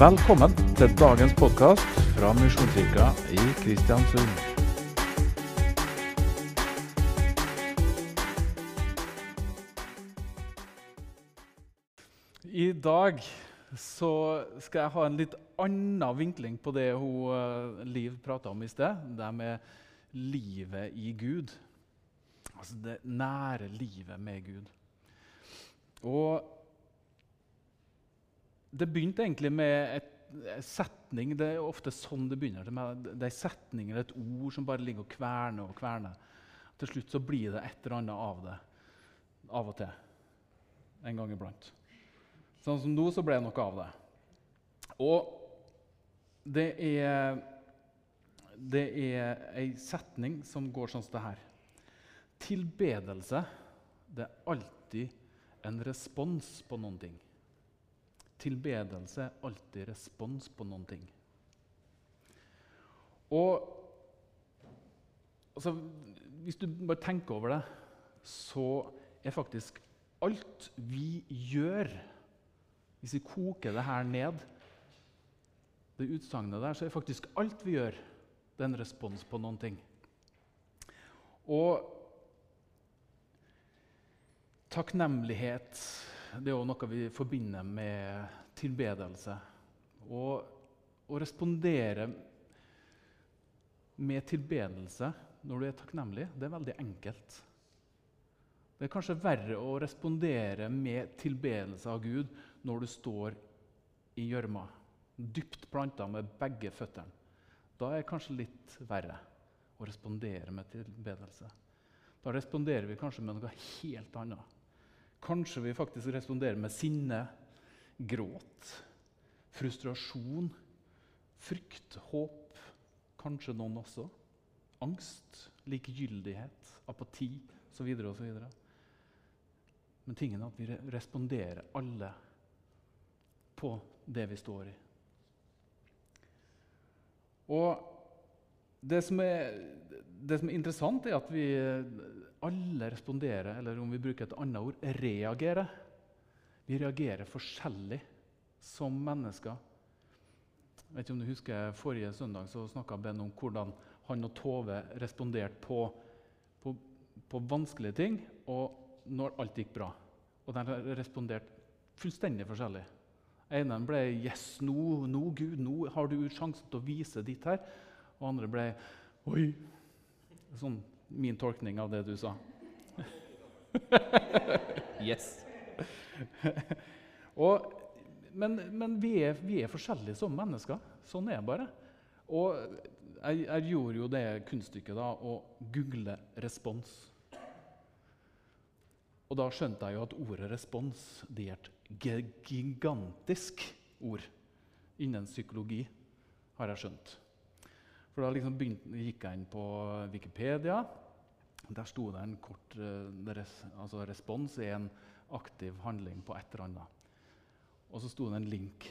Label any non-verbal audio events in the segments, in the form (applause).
Velkommen til dagens podkast fra Misjonskirka i Kristiansund. I dag så skal jeg ha en litt annen vinkling på det hun eh, Liv prata om i sted. Det med livet i Gud. Altså det nære livet med Gud. Og det begynte egentlig med et setning. Det er ofte sånn det begynner. Det er en setning eller et ord som bare ligger og kverner og kverner. Til slutt så blir det et eller annet av det. Av og til. En gang iblant. Sånn som nå så ble det noe av det. Og det er Det er ei setning som går sånn som det her. Tilbedelse det er alltid en respons på noen ting. Tilbedelse er alltid respons på noen ting. Og altså, Hvis du bare tenker over det, så er faktisk alt vi gjør hvis vi koker det her ned, det utsagnet der, så er faktisk alt vi gjør, det er en respons på noen ting. Og takknemlighet det er også noe vi forbinder med tilbedelse. Og å respondere med tilbedelse når du er takknemlig, det er veldig enkelt. Det er kanskje verre å respondere med tilbedelse av Gud når du står i gjørma, dypt planta med begge føttene. Da er det kanskje litt verre å respondere med tilbedelse. Da responderer vi kanskje med noe helt annet. Kanskje vi faktisk responderer med sinne, gråt, frustrasjon, frykt, håp. Kanskje noen også. Angst, likegyldighet, apati osv. osv. Men tingen er at vi responderer alle på det vi står i. Og det som, er, det som er interessant, er at vi alle responderer, eller om vi bruker et annet ord, reagerer. Vi reagerer forskjellig som mennesker. Jeg vet ikke om du husker Forrige søndag så snakka Ben om hvordan han og Tove responderte på, på, på vanskelige ting og når alt gikk bra. Og de responderte fullstendig forskjellig. Ene ble 'Yes, nå, nå, Gud, nå har du sjansen til å vise ditt her.' Og andre ble 'Oi.' Sånn min tolkning av det du sa. (laughs) yes. (laughs) og, men, men vi, er, vi, er, forskjellige som mennesker. Sånn er det bare. Og jeg, jeg gjorde jo det kunststykket da, å google respons. Og da skjønte jeg jo at ordet 'respons' det er et gigantisk ord innen psykologi, har jeg skjønt. For Da liksom begynte, gikk jeg inn på Wikipedia. Der sto det en kort res, altså Respons er en aktiv handling på et eller annet. Og så sto det en link.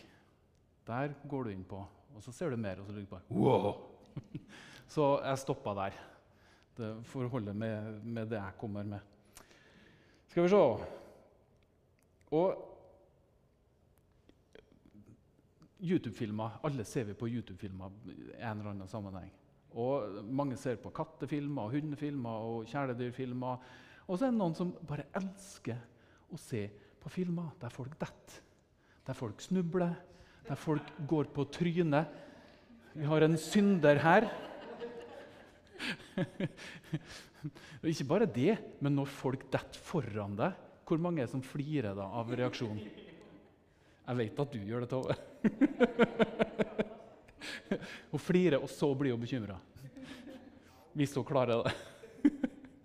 Der går du inn på, og så ser du mer. og så ligger du bare wow! (laughs) så jeg stoppa der. Det får holde med, med det jeg kommer med. Skal vi se Og YouTube-filmer. Alle ser vi på YouTube-filmer i en eller annen sammenheng. Og Mange ser på kattefilmer, og hundefilmer og kjæledyrfilmer. Og så er det noen som bare elsker å se på filmer der folk detter. Der folk snubler, der folk går på trynet. Vi har en synder her. (laughs) Og ikke bare det, men når folk detter foran deg, hvor mange er det som flirer da av reaksjonen? Jeg vet at du gjør det, Tove. (laughs) hun flirer, og så blir hun bekymra. Hvis hun klarer det.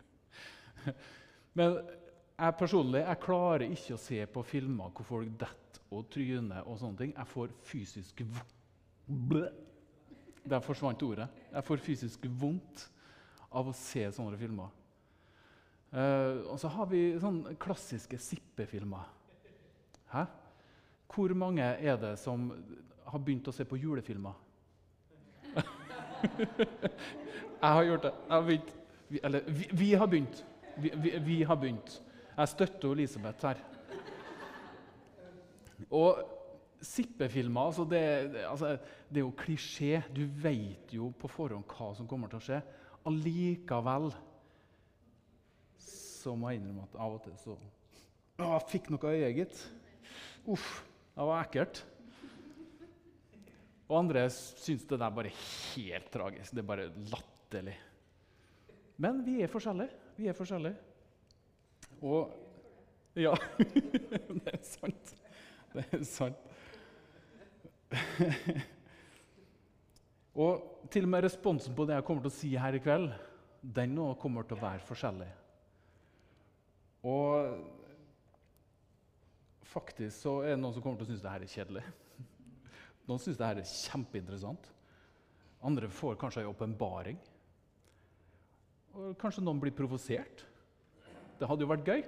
(laughs) Men jeg personlig jeg klarer ikke å se på filmer hvor folk detter og tryner. og sånne ting. Jeg får fysisk Der forsvant ordet. Jeg får fysisk vondt av å se sånne filmer. Uh, og så har vi sånne klassiske sippefilmer. Hæ? Hvor mange er det som har begynt å se på julefilmer? (laughs) jeg har gjort det. Har begynt. Vi, eller vi, vi, har begynt. Vi, vi, har begynt. Jeg støtter Elisabeth her. Og Sippefilmer altså det, altså det, er jo klisjé. Du vet jo på forhånd hva som kommer til å skje. Allikevel så må jeg innrømme at av og til så Å, jeg fikk noe i øyet, gitt. Uff, det var ekkelt. Og andre syns det der bare helt tragisk. Det er bare latterlig. Men vi er forskjellige. Vi er forskjellige. Og Ja, (laughs) det er sant. Det er sant. og til og med responsen på det jeg kommer til å si her i kveld, den nå kommer til å være forskjellig. Og faktisk så er det noen som kommer til å synes det her er kjedelig. (laughs) Noen syns det her er kjempeinteressant. Andre får kanskje en åpenbaring. Og kanskje noen blir provosert. Det hadde jo vært gøy.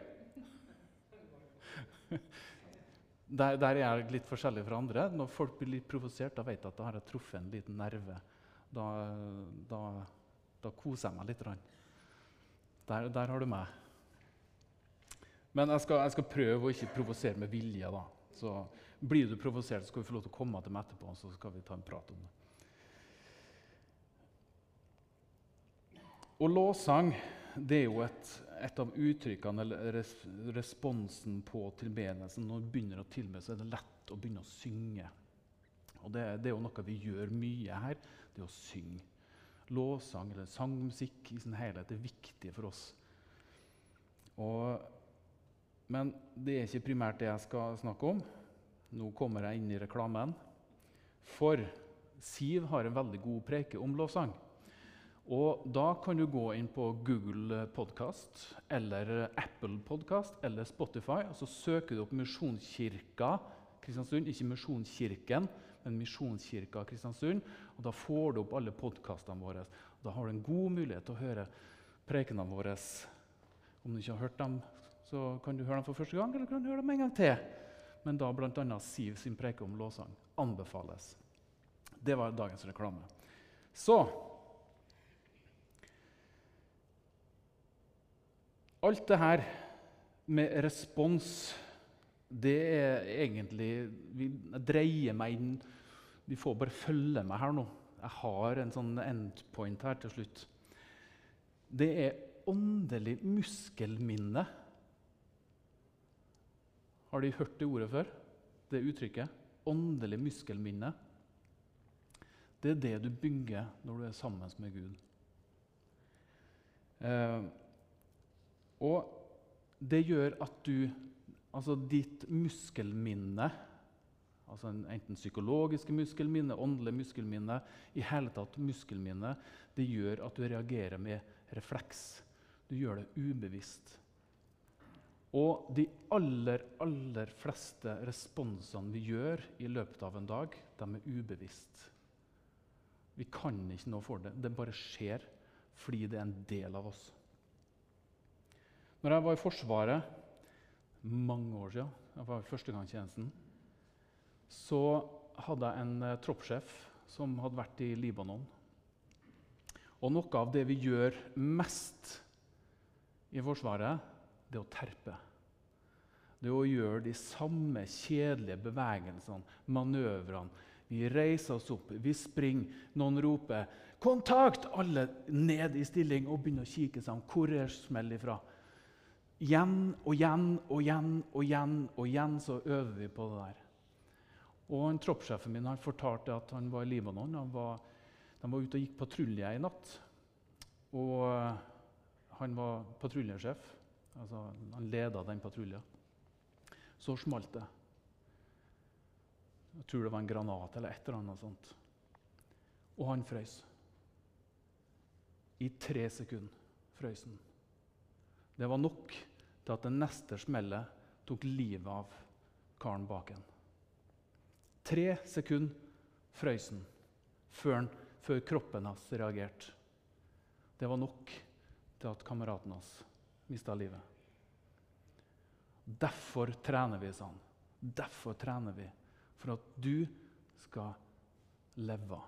(laughs) Der, der, er jeg litt forskjellig fra andre. Når folk blir litt provosert, da vet jeg at da har jeg truffet en liten nerve. Da, da, da koser jeg meg litt. Der, der, har du meg. Men jeg skal, jeg skal prøve å ikke provosere med vilje. da. Så blir du provosert, skal vi få lov til å komme til meg etterpå, så skal vi ta en prat om det. Og lovsang det er jo et, et av uttrykkene eller res, responsen på tilbedelsen. Når du begynner å tilbe, så er det lett å begynne å synge. Og det, det, er jo noe vi gjør mye her, det å synge. Låsang eller sangmusikk i sin helhet er viktig for oss. Og, men det er ikke primært det jeg skal snakke om. Nå kommer jeg inn i reklamen. For Siv har en veldig god preke om lovsang. Og Da kan du gå inn på Google Podcast eller Apple Podcast eller Spotify. og Så søker du opp Misjonskirka Kristiansund. Ikke Misjonskirken, men Misjonskirka Kristiansund. og Da får du opp alle podkastene våre. Da har du en god mulighet til å høre prekenene våre. Om du ikke har hørt dem, så kan du høre dem for første gang, eller kan du høre dem en gang til. Men da bl.a. Siv sin preke om låsang anbefales. Det var dagens reklame. Så Alt det her med respons, det er egentlig Vi dreier meg inn Vi får bare følge meg her nå. Jeg har en sånn endpoint her til slutt. Det er åndelig muskelminne. Har de hørt det ordet før? Det uttrykket? Åndelig muskelminne. Det er det du bygger når du er sammen med Gud. Eh, og det gjør at du Altså ditt muskelminne, altså enten psykologiske muskelminne, åndelig muskelminne, i hele tatt muskelminne, det gjør at du reagerer med refleks. Du gjør det ubevisst. Og de aller, aller fleste responsene vi gjør i løpet av en dag, de er ubevisst. Vi kan ikke noe for det. Det bare skjer fordi det er en del av oss. Når jeg var i Forsvaret mange år siden, jeg var i førstegangstjenesten, så hadde jeg en eh, troppssjef som hadde vært i Libanon. Og noe av det vi gjør mest i Forsvaret, det er å terpe. Det er å gjøre de samme kjedelige bevegelsene, manøvrene. Vi reiser oss opp, vi springer, noen roper 'kontakt!' Alle ned i stilling og begynner å kikke seg om. Hvor er smellet ifra? Igjen og igjen og igjen og igjen og igjen så øver vi på det der. Og en Troppssjefen min han fortalte at han var i Libanon. Han var, de var ute og gikk patrulje i natt. Og han var patruljesjef. Altså, han leda den patruljen. Så smalt det. Jeg tror det var en granat eller et eller annet sånt. Og han frøs. I tre sekunder frøs han. Det var nok til at det neste smellet tok livet av karen bak en. Tre sekunder frøs han før, før, kroppen hans reagerte. Det var nok til at kameraten hans mista livet. Derfor trener vi, han. Derfor trener vi. For at du skal leve.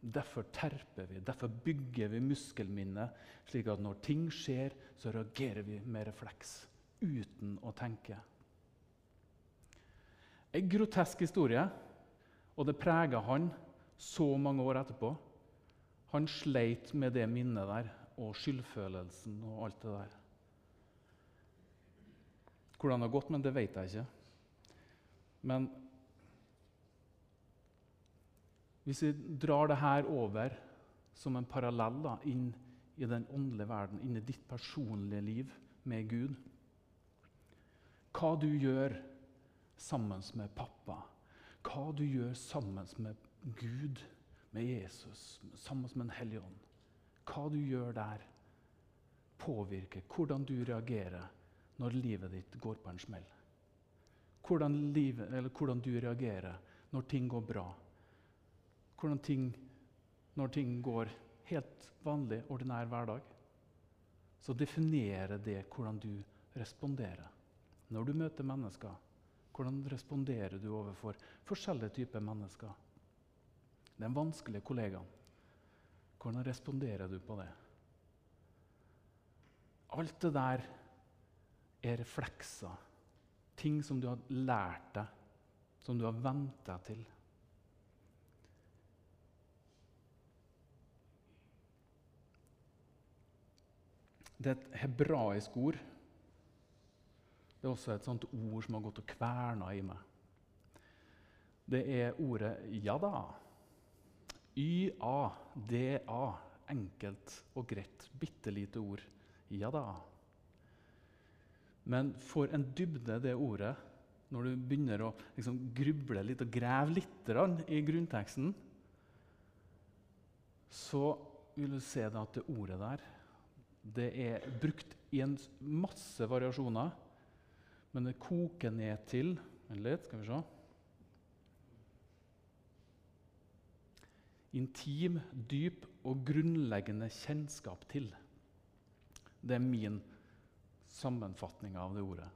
Derfor terper vi, derfor bygger vi muskelminnet, slik at når ting skjer, så reagerer vi med refleks uten å tenke. En grotesk historie, og det preger han så mange år etterpå. Han sleit med det minnet der og skyldfølelsen og alt det der. Hvordan det har gått, men det vet jeg ikke. Men hvis vi drar det her over som en parallell da, inn i den åndelige verden, inn i ditt personlige liv med Gud Hva du gjør sammen med pappa, hva du gjør sammen med Gud, med Jesus, sammen med Den hellige ånd Hva du gjør der, påvirker hvordan du reagerer når livet ditt går på en smell. Hvordan, livet, hvordan du reagerer når ting går bra. Hvordan ting, når ting går helt vanlig, ordinær hverdag. Så definerer det hvordan du responderer. Når du møter mennesker, hvordan responderer du overfor forskjellige typer mennesker? Den vanskelige kollegaen. Hvordan responderer du på det? Alt det der er reflekser. Ting som du har lært deg, som du har vent deg til. Det er et hebraisk ord. Det er også et sånt ord som har gått og kverna i meg. Det er ordet 'jada'. Y-a-d-a. Enkelt og greit. Bitte lite ord. Jada. Men for en dybde det ordet når du begynner å liksom gruble litt og grave litt i grunnteksten, så vil du se at det ordet der det er brukt i en masse variasjoner, men det koker ned til Vent litt, skal vi se. Intim, dyp og grunnleggende kjennskap til. Det er min sammenfatning av det ordet.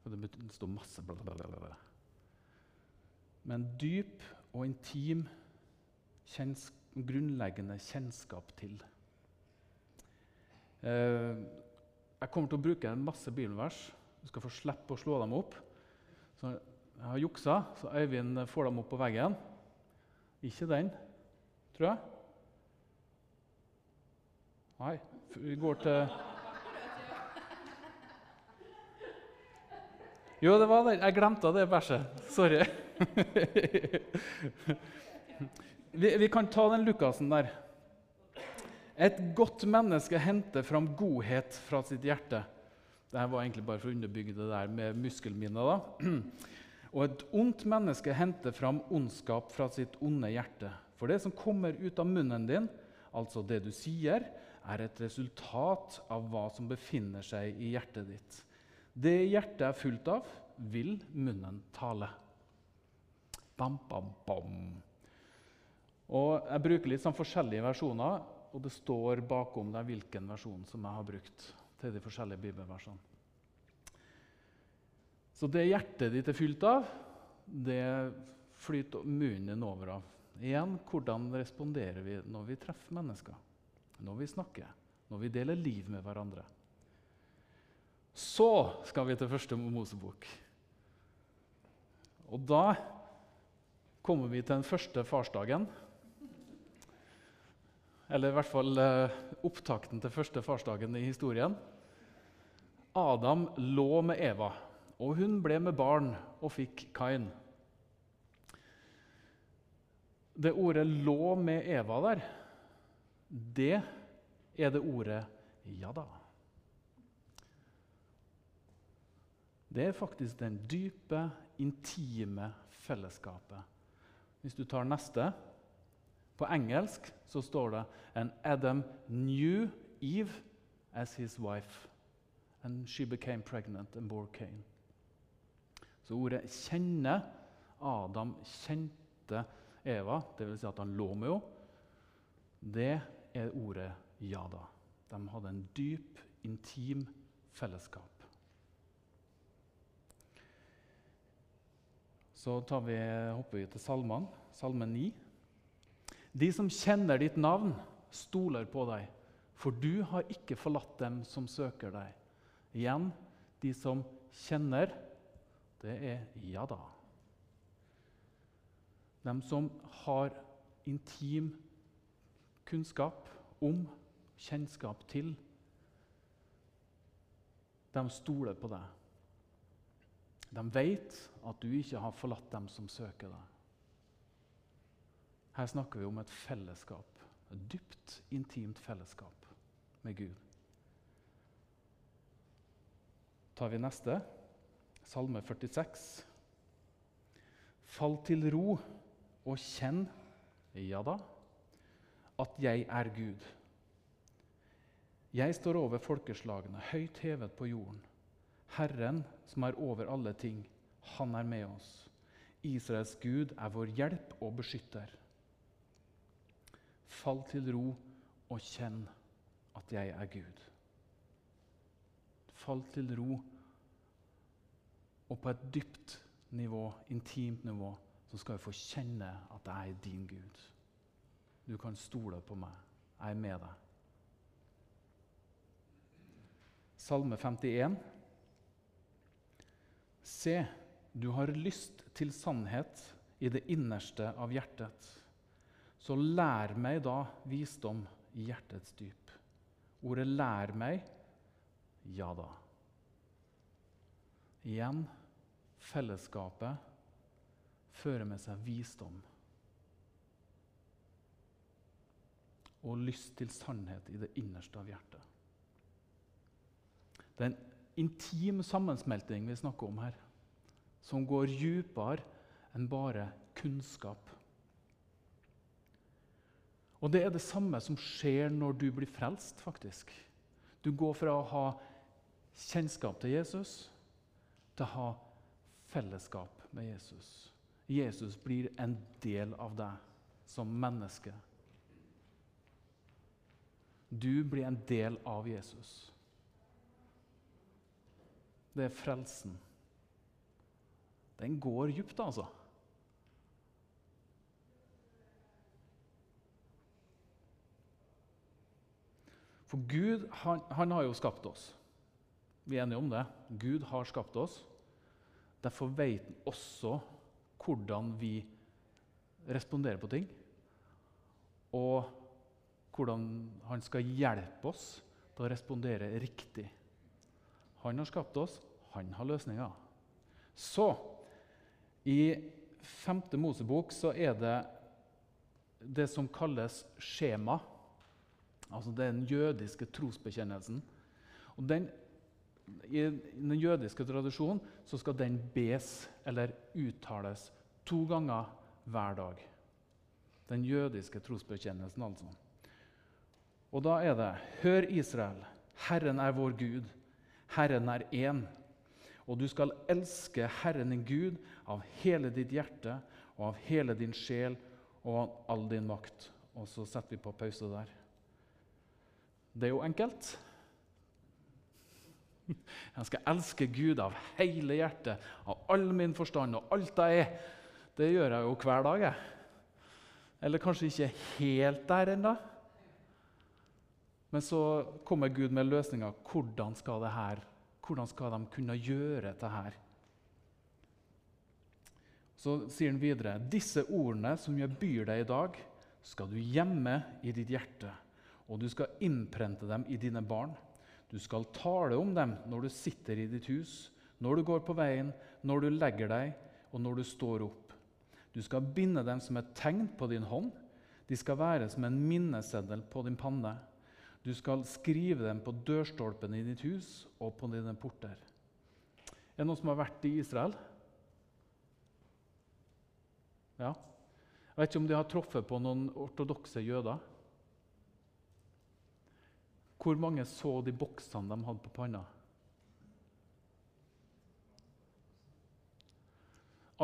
For det står masse bla, bla, bla, bla. Men dyp og intim kjenns grunnleggende kjennskap til. Eh, jeg kommer til å bruke en masse bibelvers. Du skal få slippe å slå dem opp. Så jeg har juksa, så Øyvind får dem opp på veggen. Ikke den, tror jeg. Nei, vi går til Jo, det var det. Jeg glemte det bæsjet. Sorry. vi, vi kan ta den Lukasen der. Et godt menneske henter fram godhet fra sitt hjerte. Dette var egentlig bare for å underbygge det der med muskelminner. da. Og et ondt menneske henter fram ondskap fra sitt onde hjerte. For det som kommer ut av munnen din, altså det du sier, er et resultat av hva som befinner seg i hjertet ditt. Det hjertet er fullt av, vil munnen tale. Bam, bam, bam. Og Jeg bruker litt sånn forskjellige versjoner og det står bakom deg hvilken versjon som jeg har brukt til de forskjellige bibelversene. Så det hjertet ditt er fylt av, det flyter munnen over av. Igjen, hvordan responderer vi når vi treffer mennesker? Når vi snakker? Når vi deler liv med hverandre? Så skal vi til første Mosebok. Og da kommer vi til den første farsdagen. Eller i hvert fall eh, opptakten til første farsdagen i historien. Adam lå med Eva, og hun ble med barn og fikk Kain. Det ordet 'lå med Eva' der, det er det ordet 'ja da'. Det er faktisk den dype, intime fellesskapet. Hvis du tar neste på engelsk så står det And Adam knew Eve as his wife, and she became pregnant and bore Cain. Så ordet 'kjenne' Adam kjente Eva, dvs. Si at han lå med henne, det er ordet 'jada'. De hadde en dyp, intim fellesskap. Så vi, hopper vi til salmene. Salme 9. De som kjenner ditt navn, stoler på deg, for du har ikke forlatt dem som søker deg. Igjen, de som kjenner, det er ja da. De som har intim kunnskap om, kjennskap til, de stoler på deg. De vet at du ikke har forlatt dem som søker deg. Her snakker vi om et fellesskap, et dypt, intimt fellesskap med Gud. Tar vi neste, Salme 46. Fall til ro og kjenn, ja da, at jeg er Gud. Jeg står over folkeslagene, høyt hevet på jorden. Herren, som er over alle ting, han er med oss. Israels Gud er vår hjelp og beskytter. Fall til ro og kjenn at jeg er Gud. Fall til ro, og på et dypt nivå, intimt nivå, så skal vi få kjenne at jeg er din Gud. Du kan stole på meg. Jeg er med deg. Salme 51. Se, du har lyst til sannhet i det innerste av hjertet. Så lær meg da visdom i hjertets dyp. Ordet 'lær meg' ja da. Igjen fellesskapet fører med seg visdom. Og lyst til sannhet i det innerste av hjertet. Det er en intim sammensmelting vi snakker om her, som går dypere enn bare kunnskap. Og det er det samme som skjer når du blir frelst, faktisk. Du går fra å ha kjennskap til Jesus til å ha fellesskap med Jesus. Jesus blir en del av deg som menneske. Du blir en del av Jesus. Det er frelsen. Den går dypt, altså. For Gud han, han, har jo skapt oss. Vi er enige om det. Gud har skapt oss. Derfor vet han også hvordan vi responderer på ting. Og hvordan han skal hjelpe oss til å respondere riktig. Han har skapt oss, han har løsninger. Så i 5. Mosebok så er det det som kalles skjema. Altså den jødiske trosbekjennelsen. Og den, I den jødiske tradisjonen så skal den bes eller uttales to ganger hver dag. Den jødiske trosbekjennelsen, altså. Og da er det Hør, Israel, Herren er vår Gud. Herren er én. Og du skal elske Herren din Gud av hele ditt hjerte og av hele din sjel og av all din makt. Og så setter vi på pause der. Det er jo enkelt. (laughs) Jeg skal elske Gud av hele hjertet, av all min forstand og alt jeg er. Det gjør jeg jo hver dag. Eller kanskje ikke helt der ennå. Men så kommer Gud med løsninga. Hvordan skal, det her, hvordan skal de kunne gjøre dette her? Så sier han videre.: Disse ordene som jeg byr deg i dag, skal du gjemme i ditt hjerte, og du skal innprente dem i dine barn. Du skal tale om dem når du sitter i ditt hus, når du går på veien, når du legger deg, og når du står opp. Du skal binde dem som et tegn på din hånd. De skal være som en minneseddel på din panne. Du skal skrive dem på dørstolpen i ditt hus og på dine porter. Er det noen som har vært i Israel? Ja. Jeg vet ikke om de har truffet på noen ortodokse jøder. Hvor mange så de boksene de hadde på panna?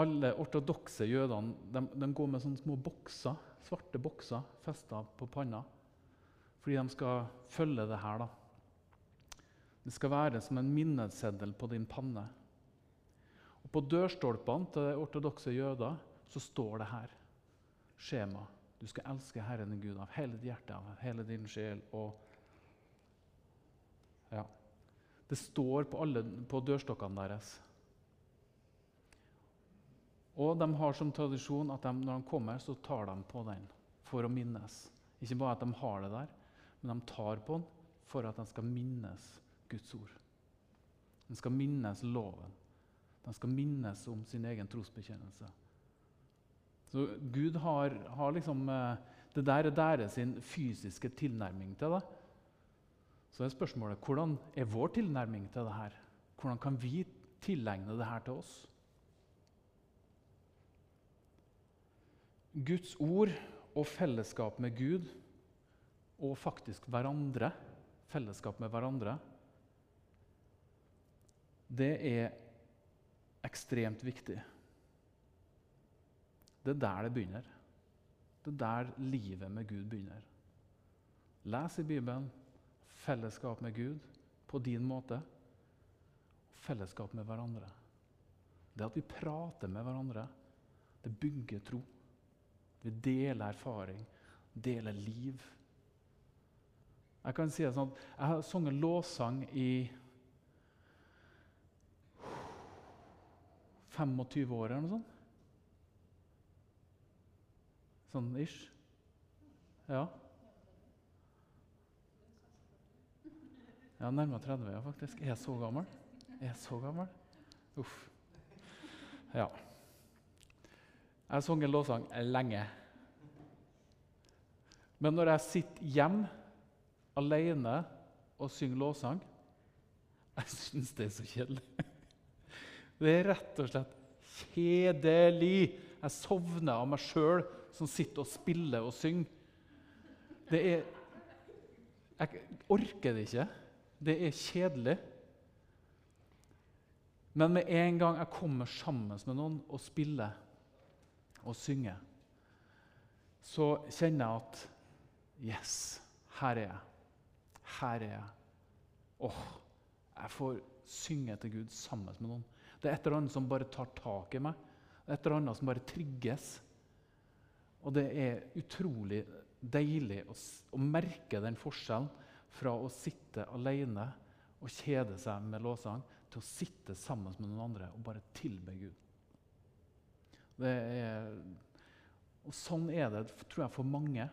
Alle ortodokse jødene de, de går med sånne små bokser, svarte bokser festa på panna fordi de skal følge det her. da. Det skal være som en minneseddel på din panne. Og På dørstolpene til ortodokse jøder så står det her skjema. Du skal elske Herren din Gud av hele ditt hjerte, av hele din sjel og Ja. Det står på, alle, på dørstokkene deres. Og de har som tradisjon at de, når de kommer, så tar de på den for å minnes. Ikke bare at de har det der, men de tar på den for at den skal minnes Guds ord. Den skal minnes loven. Den skal minnes om sin egen trosbekjennelse. Så Gud har, har liksom eh, Det der er deres fysiske tilnærming til det. Så er spørsmålet hvordan er vår tilnærming til det her? Hvordan kan vi tilegne det her til oss? Guds ord og fellesskap med Gud og faktisk hverandre, fellesskap med hverandre, det er ekstremt viktig. Det er der det begynner. Det er der livet med Gud begynner. Les i Bibelen. Fellesskap med Gud på din måte. Fellesskap med hverandre. Det at vi prater med hverandre, det bygger tro. Vi deler erfaring, deler liv. Jeg kan si det sånn jeg har sunget låssang i 25 år eller noe sånt. Sånn ish. Ja. Ja, nærmere 30, ja, faktisk. Er jeg så gammel? Er jeg så gammel? Uff. Ja. Jeg har sunget lovsang lenge. Men når jeg sitter hjemme alene og synger lovsang Jeg syns det er så kjedelig. Det er rett og slett kjedelig. Jeg sovner av meg sjøl som sitter og spiller og synger. Det er Jeg orker det ikke. Det er kjedelig. Men med en gang jeg kommer sammen med noen og spiller og synger, så kjenner jeg at Yes, her er jeg. Her er jeg. Åh, jeg får synge til Gud sammen med noen. Det er et eller annet som bare tar tak i meg. Det er et eller annet som bare trigges. Og det er utrolig deilig å, å merke den forskjellen fra å sitte alene og kjede seg med låsang, til å sitte sammen med noen andre og bare tilbe Gud. Er, og sånn er det tror jeg, for mange.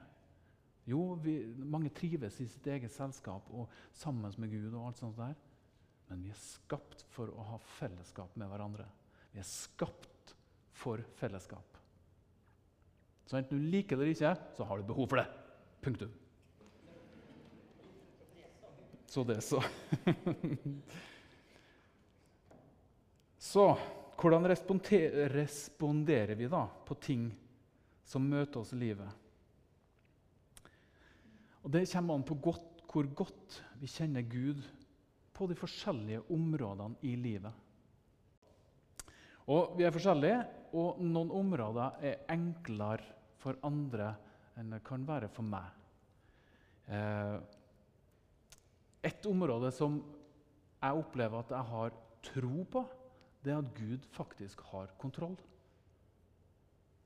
Jo, vi, mange trives i sitt eget selskap og sammen med Gud. og alt sånt der. Men vi er skapt for å ha fellesskap med hverandre. Vi er skapt for fellesskap. Så enten du liker det eller ikke, så har du behov for det. Punktum. Så det, så. (laughs) så hvordan responderer vi da på ting som møter oss i livet? Og Det kommer an på godt, hvor godt vi kjenner Gud på de forskjellige områdene i livet. Og Vi er forskjellige, og noen områder er enklere for andre enn det kan være for meg. Eh, et område som jeg opplever at jeg har tro på, det er at Gud faktisk har kontroll.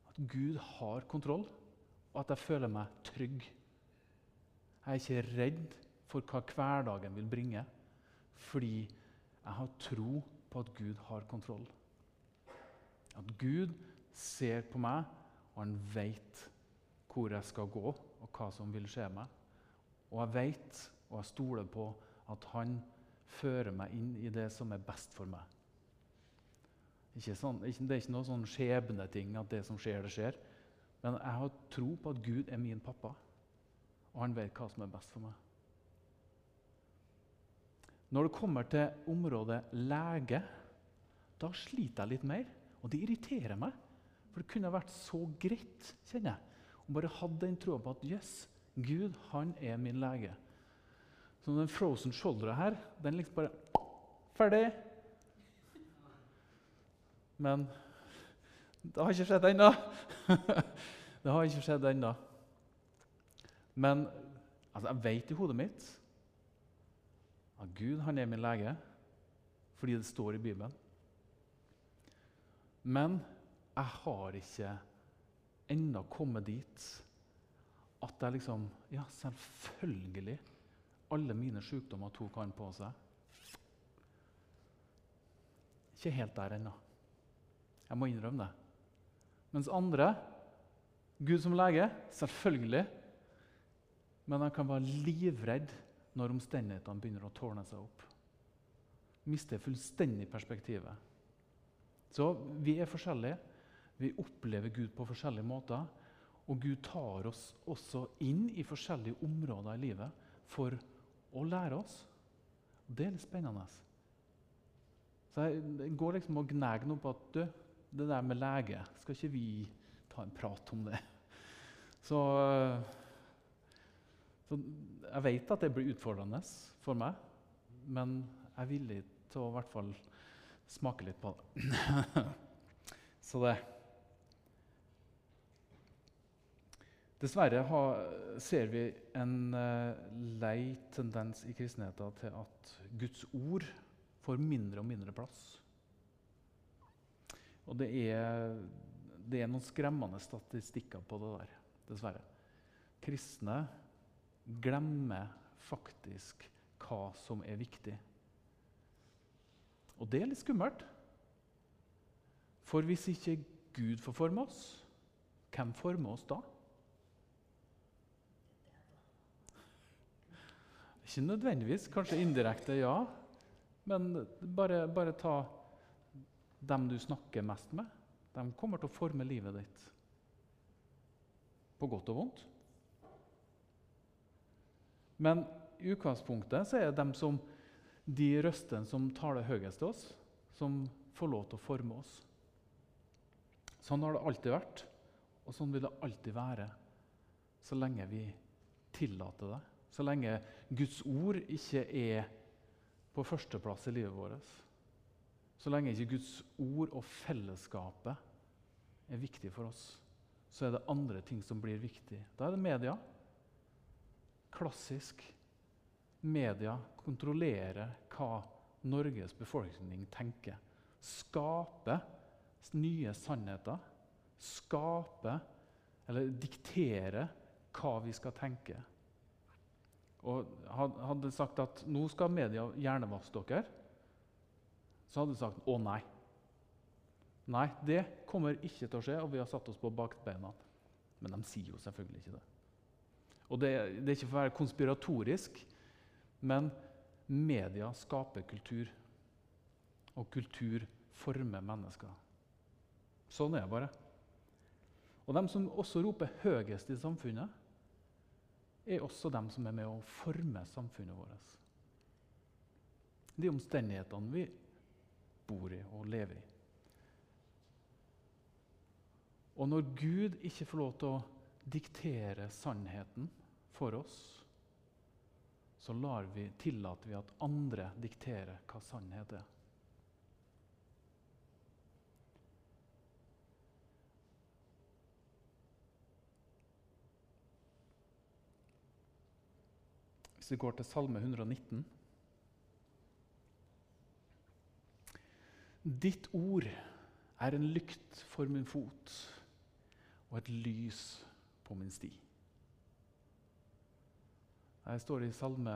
At Gud har kontroll, og at jeg føler meg trygg. Jeg er ikke redd for hva hverdagen vil bringe, fordi jeg har tro på at Gud har kontroll. At Gud ser på meg, og han vet hvor jeg skal gå, og hva som vil skje meg. Og jeg vet, og jeg stoler på, at han fører meg inn i det som er best for meg. Sånn, det er ikke noe sånn skjebneting at det som skjer, det skjer. Men jeg har tro på at Gud er min pappa, og han vet hva som er best for meg. Når det kommer til området lege, da sliter jeg litt mer. Og det irriterer meg. For det kunne vært så greit kjenner jeg, om bare hadde den troa på at yes, Gud han er min lege. Så den frozen shoulder her, den liksom bare Ferdig. Men det har ikke skjedd ennå. (laughs) det har ikke skjedd ennå. Men altså, jeg vet i hodet mitt at Gud han er min lege fordi det står i Bibelen. Men jeg har ikke ennå kommet dit at jeg liksom Ja, selvfølgelig. Alle mine sykdommer tok han på seg. Ikke helt der ennå. Jeg må innrømme det. Mens andre Gud som lege, selvfølgelig. Men han kan være livredd når omstendighetene begynner å tårne seg opp. Mister fullstendig perspektivet. Så vi er forskjellige. Vi opplever Gud på forskjellige måter. Og Gud tar oss også inn i forskjellige områder i livet for å lære oss. Det er litt spennende. Så jeg går liksom og gnager noe på at du, det der med lege Skal ikke vi ta en prat om det? Så, så jeg vet at det blir utfordrende for meg, men jeg er villig til å i hvert fall smake litt på det. (laughs) så det Dessverre har, ser vi en uh, lei tendens i kristenheten til at Guds ord får mindre og mindre plass. Og det er, det er noen skremmende statistikker på det der, dessverre. Kristne glemmer faktisk hva som er viktig. Og det er litt skummelt. For hvis ikke Gud får forme oss, hvem former oss da? Ikke nødvendigvis, kanskje indirekte, ja. Men bare, bare, ta dem du snakker mest med. De kommer til å forme livet ditt. På godt og vondt. Men i utgangspunktet så er det som, de røstene som taler høyest til oss, som får lov til å forme oss. Sånn har det alltid vært, og sånn vil det alltid være så lenge vi tillater det. Så lenge Guds ord ikke er på førsteplass i livet vårt. Så lenge ikke Guds ord og fellesskapet er viktig for oss, så er det andre ting som blir viktig. Da er det media. Klassisk. Media kontrollerer hva Norges befolkning tenker. Skape nye sannheter. Skape, eller diktere, hva vi skal tenke og hadde sagt at nå skal media hjernevaske dere, så hadde de sagt å nei. Nei, det kommer ikke til å skje, og vi har satt oss på bakbeina. Men de sier jo selvfølgelig ikke det. Og det, det er ikke for å være konspiratorisk, men media skaper kultur. Og kultur former mennesker. Sånn er det bare. Og de som også roper høyest i samfunnet, er også de som er med å forme samfunnet vårt. De omstendighetene vi bor i og lever i. Og når Gud ikke får lov til å diktere sannheten for oss, så vi, tillater vi at andre dikterer hva sannhet er. Hvis vi går til Salme 119 Ditt ord er en lykt for min fot og et lys på min sti. Jeg står i salme,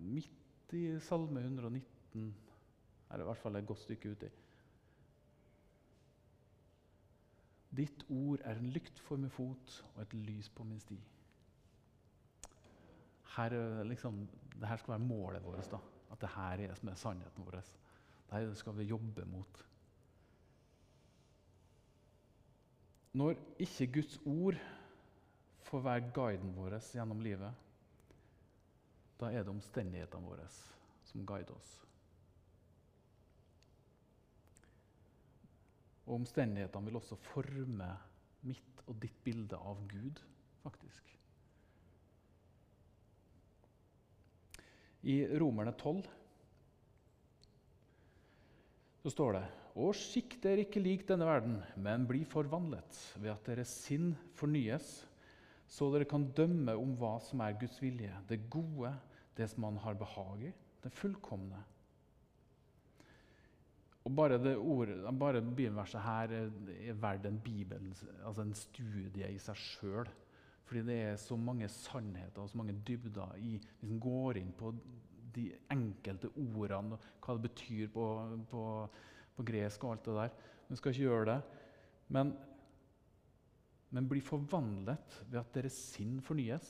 midt i Salme 119, er i hvert fall et godt stykke uti. Ditt ord er en lykt for min fot og et lys på min sti her, liksom, det her skal være målet vårt. Da. At det her er som er sannheten vår. Dette skal vi jobbe mot. Når ikke Guds ord får være guiden vår gjennom livet, da er det omstendighetene våre som guider oss. Og omstendighetene vil også forme mitt og ditt bilde av Gud, faktisk. I Romerne 12 så står det Og skikk dere ikke lik denne verden, men bli forvandlet ved at deres sinn fornyes, så dere kan dømme om hva som er Guds vilje, det gode, det som han har behag i, det fullkomne. Og Bare det ordet, bare bibelverset her er verdt en, bibel, altså en studie i seg sjøl. Fordi det er så mange sannheter og så mange dybder i Hvis en går inn på de enkelte ordene og hva det betyr på, på, på gresk og alt det der. Vi skal ikke gjøre det. Men men blir forvandlet ved at deres sinn fornyes.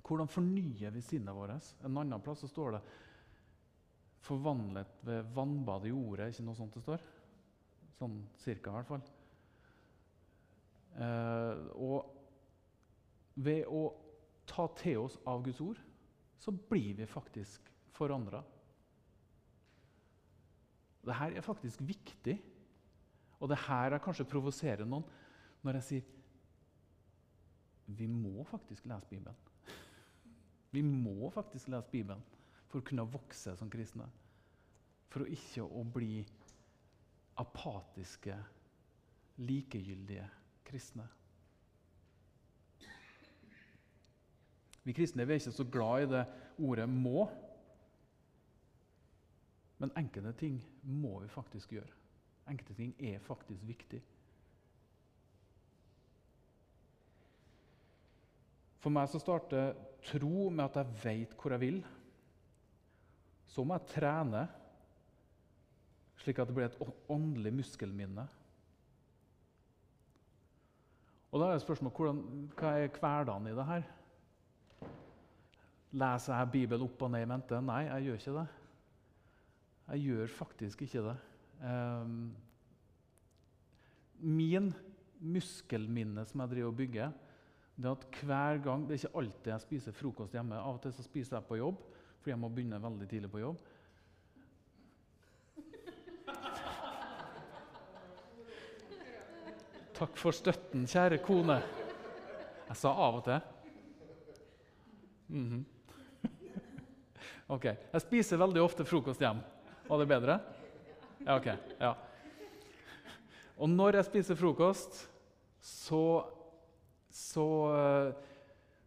Hvordan fornyer vi sinnet vårt? En annen plass står det 'forvandlet ved vannbad i ordet'. ikke noe sånt det står? Sånn cirka, i hvert fall. Eh, og ved å ta til oss av Guds ord, så blir vi faktisk forandra. Dette er faktisk viktig. Og det her er kanskje provoserer noen når jeg sier vi må faktisk lese Bibelen. (laughs) Vi må faktisk lese Bibelen for å kunne vokse som kristne. For å ikke å bli apatiske, likegyldige kristne. Vi kristne vi er ikke så glad i det ordet 'må'. Men enkelte ting må vi faktisk gjøre. Enkelte ting er faktisk viktig. For meg så starter tro med at jeg vet hvor jeg vil. Så må jeg trene, slik at det blir et åndelig muskelminne. Og Da er det spørsmålet hvordan, hva er hverdagen i det her? Leser jeg Bibelen opp og ned i mente? Nei, jeg gjør ikke det. Jeg gjør faktisk ikke det. Um, min muskelminne som jeg driver og bygger, det at hver gang Det er ikke alltid jeg spiser frokost hjemme. Av og til så spiser jeg på jobb, fordi jeg må begynne veldig tidlig på jobb. Takk for støtten, kjære kone. Jeg sa av og til. Mm -hmm. ok. Jeg spiser veldig ofte frokost hjemme. Var det bedre? Ja, ok. Ja. Og når jeg spiser frokost, så, så,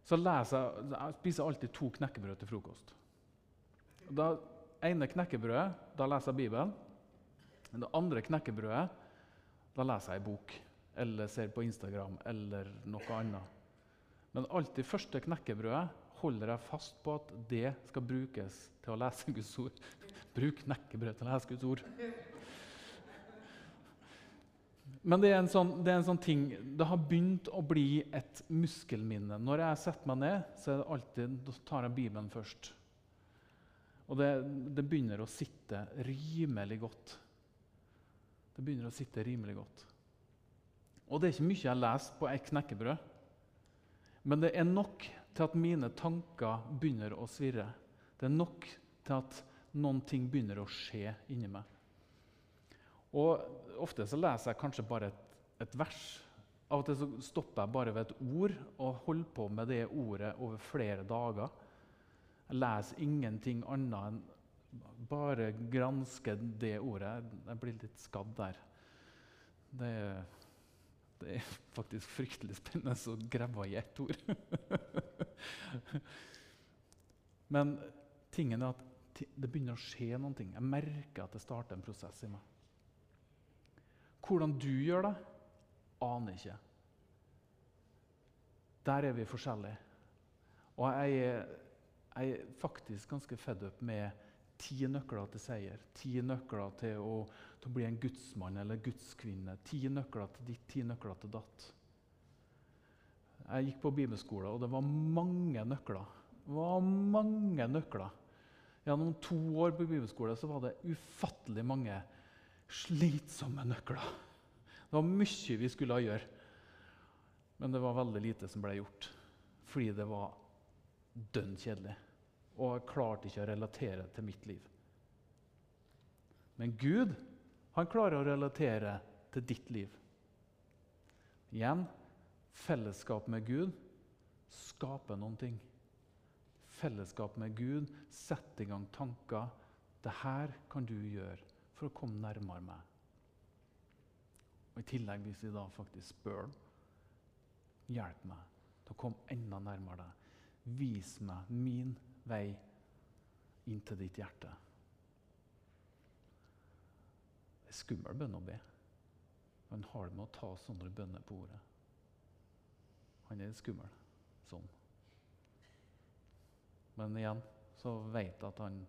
så leser jeg Jeg spiser alltid to knekkebrød til frokost. Det ene knekkebrødet, da leser jeg Bibelen. Det andre knekkebrødet, da leser jeg en bok. Eller ser på Instagram eller noe annet. Men alltid første knekkebrødet holder jeg fast på at det skal brukes til å lese Guds ord. (laughs) Bruk knekkebrød til å lese Guds ord. Men det er, sånn, det er en sånn ting Det har begynt å bli et muskelminne. Når jeg setter meg ned, så alltid, tar jeg Bibelen først. Og det, det begynner å sitte rimelig godt. Det begynner å sitte rimelig godt. Og det er ikke mye jeg leser på et knekkebrød. Men det er nok til at mine tanker begynner å svirre. Det er nok til at noen ting begynner å skje inni meg. Og Ofte så leser jeg kanskje bare et, et vers. Av og til så stopper jeg bare ved et ord og holder på med det ordet over flere dager. Jeg leser ingenting annet enn bare granske det ordet. Jeg blir litt skadd der. Det det er faktisk fryktelig spennende å grave i ett ord. (laughs) Men tingen er at det begynner å skje noe. Jeg merker at det starter en prosess i meg. Hvordan du gjør det, aner ikke. Der er vi forskjellige. Og jeg er, jeg er faktisk ganske fed up med ti nøkler til seier. Ti nøkler til å, til å bli en gudsmann eller gudskvinne. Ti nøkler til ditt, ti nøkler til datt. Jeg gikk på bibelskole, og det var mange nøkler. Det var mange nøkler. Gjennom to år på bibelskole så var det ufattelig mange slitsomme nøkler. Det var mye vi skulle gjøre, men det var veldig lite som ble gjort. Fordi det var dønn kjedelig og jeg klarte ikke å relatere til mitt liv. Men Gud han klarer å relatere til ditt liv. Igjen fellesskap med Gud skaper noen ting. Fellesskap med Gud setter i gang tanker. Det her kan du gjøre for å komme nærmere meg. Og I tillegg, hvis vi da faktisk spør Hjelp meg til å komme enda nærmere deg. Vis meg min vei inn til ditt hjerte. Det er skummel bønn å be. Han har det med å ta sånne bønner på ordet. Han er skummel sånn. Men igjen så vet jeg at han,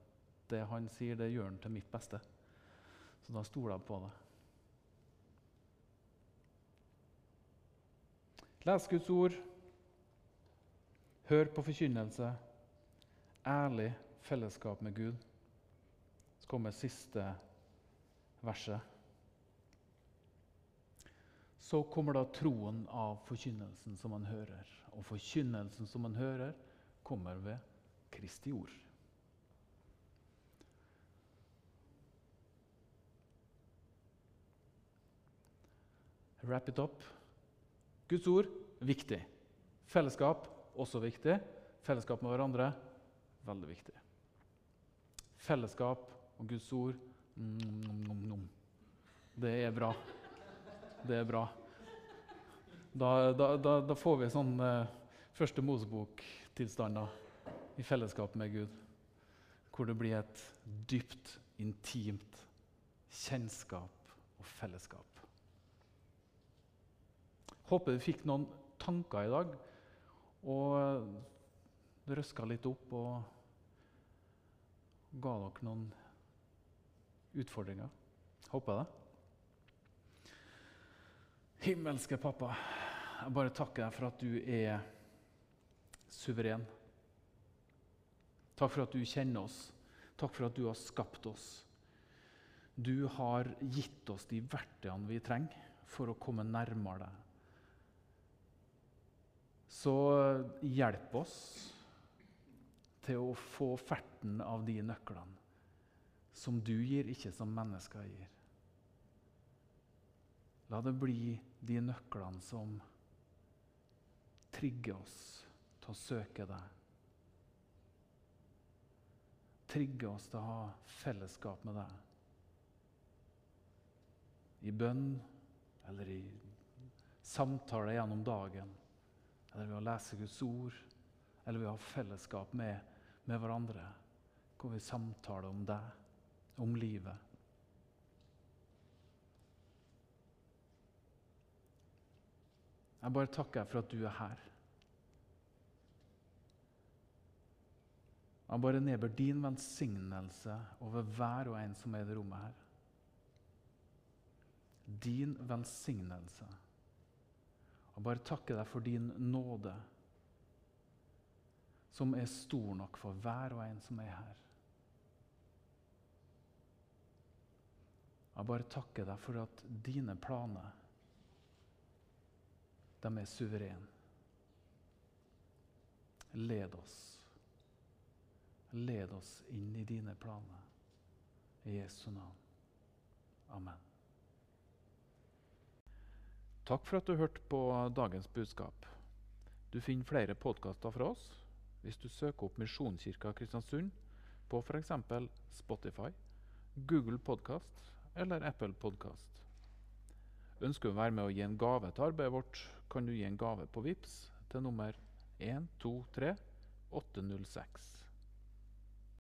det han sier, det gjør han til mitt beste. Så da stoler jeg på det. Les Guds ord. Hør på forkynnelse. Ærlig fellesskap med Gud. Så kommer siste verset. Så kommer da troen av forkynnelsen som man hører. Og forkynnelsen som man hører, kommer ved Kristi ord. Wrap it up. Guds ord viktig. Fellesskap også viktig. Fellesskap med hverandre veldig viktig. Fellesskap og Guds ord nom, nom, nom, Det er bra. Det er bra. Da, da, da, da får vi sånn eh, første Mosebok-tilstander i fellesskap med Gud. Hvor det blir et dypt, intimt kjennskap og fellesskap. Håper du fikk noen tanker i dag og røska litt opp og ga dere noen utfordringer. Håper jeg det. Himmelske pappa, jeg bare takker deg for at du er suveren. Takk for at du kjenner oss. Takk for at du har skapt oss. Du har gitt oss de verktøyene vi trenger for å komme nærmere deg. Så hjelp oss til å få ferten av de nøklene som du gir, ikke som mennesker gir. La det bli de nøklene som trigger oss til å søke deg. Trigger oss til å ha fellesskap med deg. I bønn eller i samtale gjennom dagen. Eller ved å lese Guds ord. Eller ved å ha fellesskap med, med hverandre. Hvor vi samtaler om deg, om livet. Jeg bare takker for at du er her. Jeg bare nedbør din velsignelse over hver og en som er i det rommet her. Din velsignelse. Jeg bare takker deg for din nåde, som er stor nok for hver og en som er her. Jeg bare takker deg for at dine planer de er suverene. Led oss. Led oss inn i dine planer. I Jesu navn. Amen. Takk for at du hørte på dagens budskap. Du finner flere podkaster fra oss hvis du søker opp Misjonskirka Kristiansund på f.eks. Spotify, Google Podkast eller Apple Podkast. Ønsker du å være med å gi en gave til arbeidet vårt, kan du gi en gave på VIPS til nummer 123 806.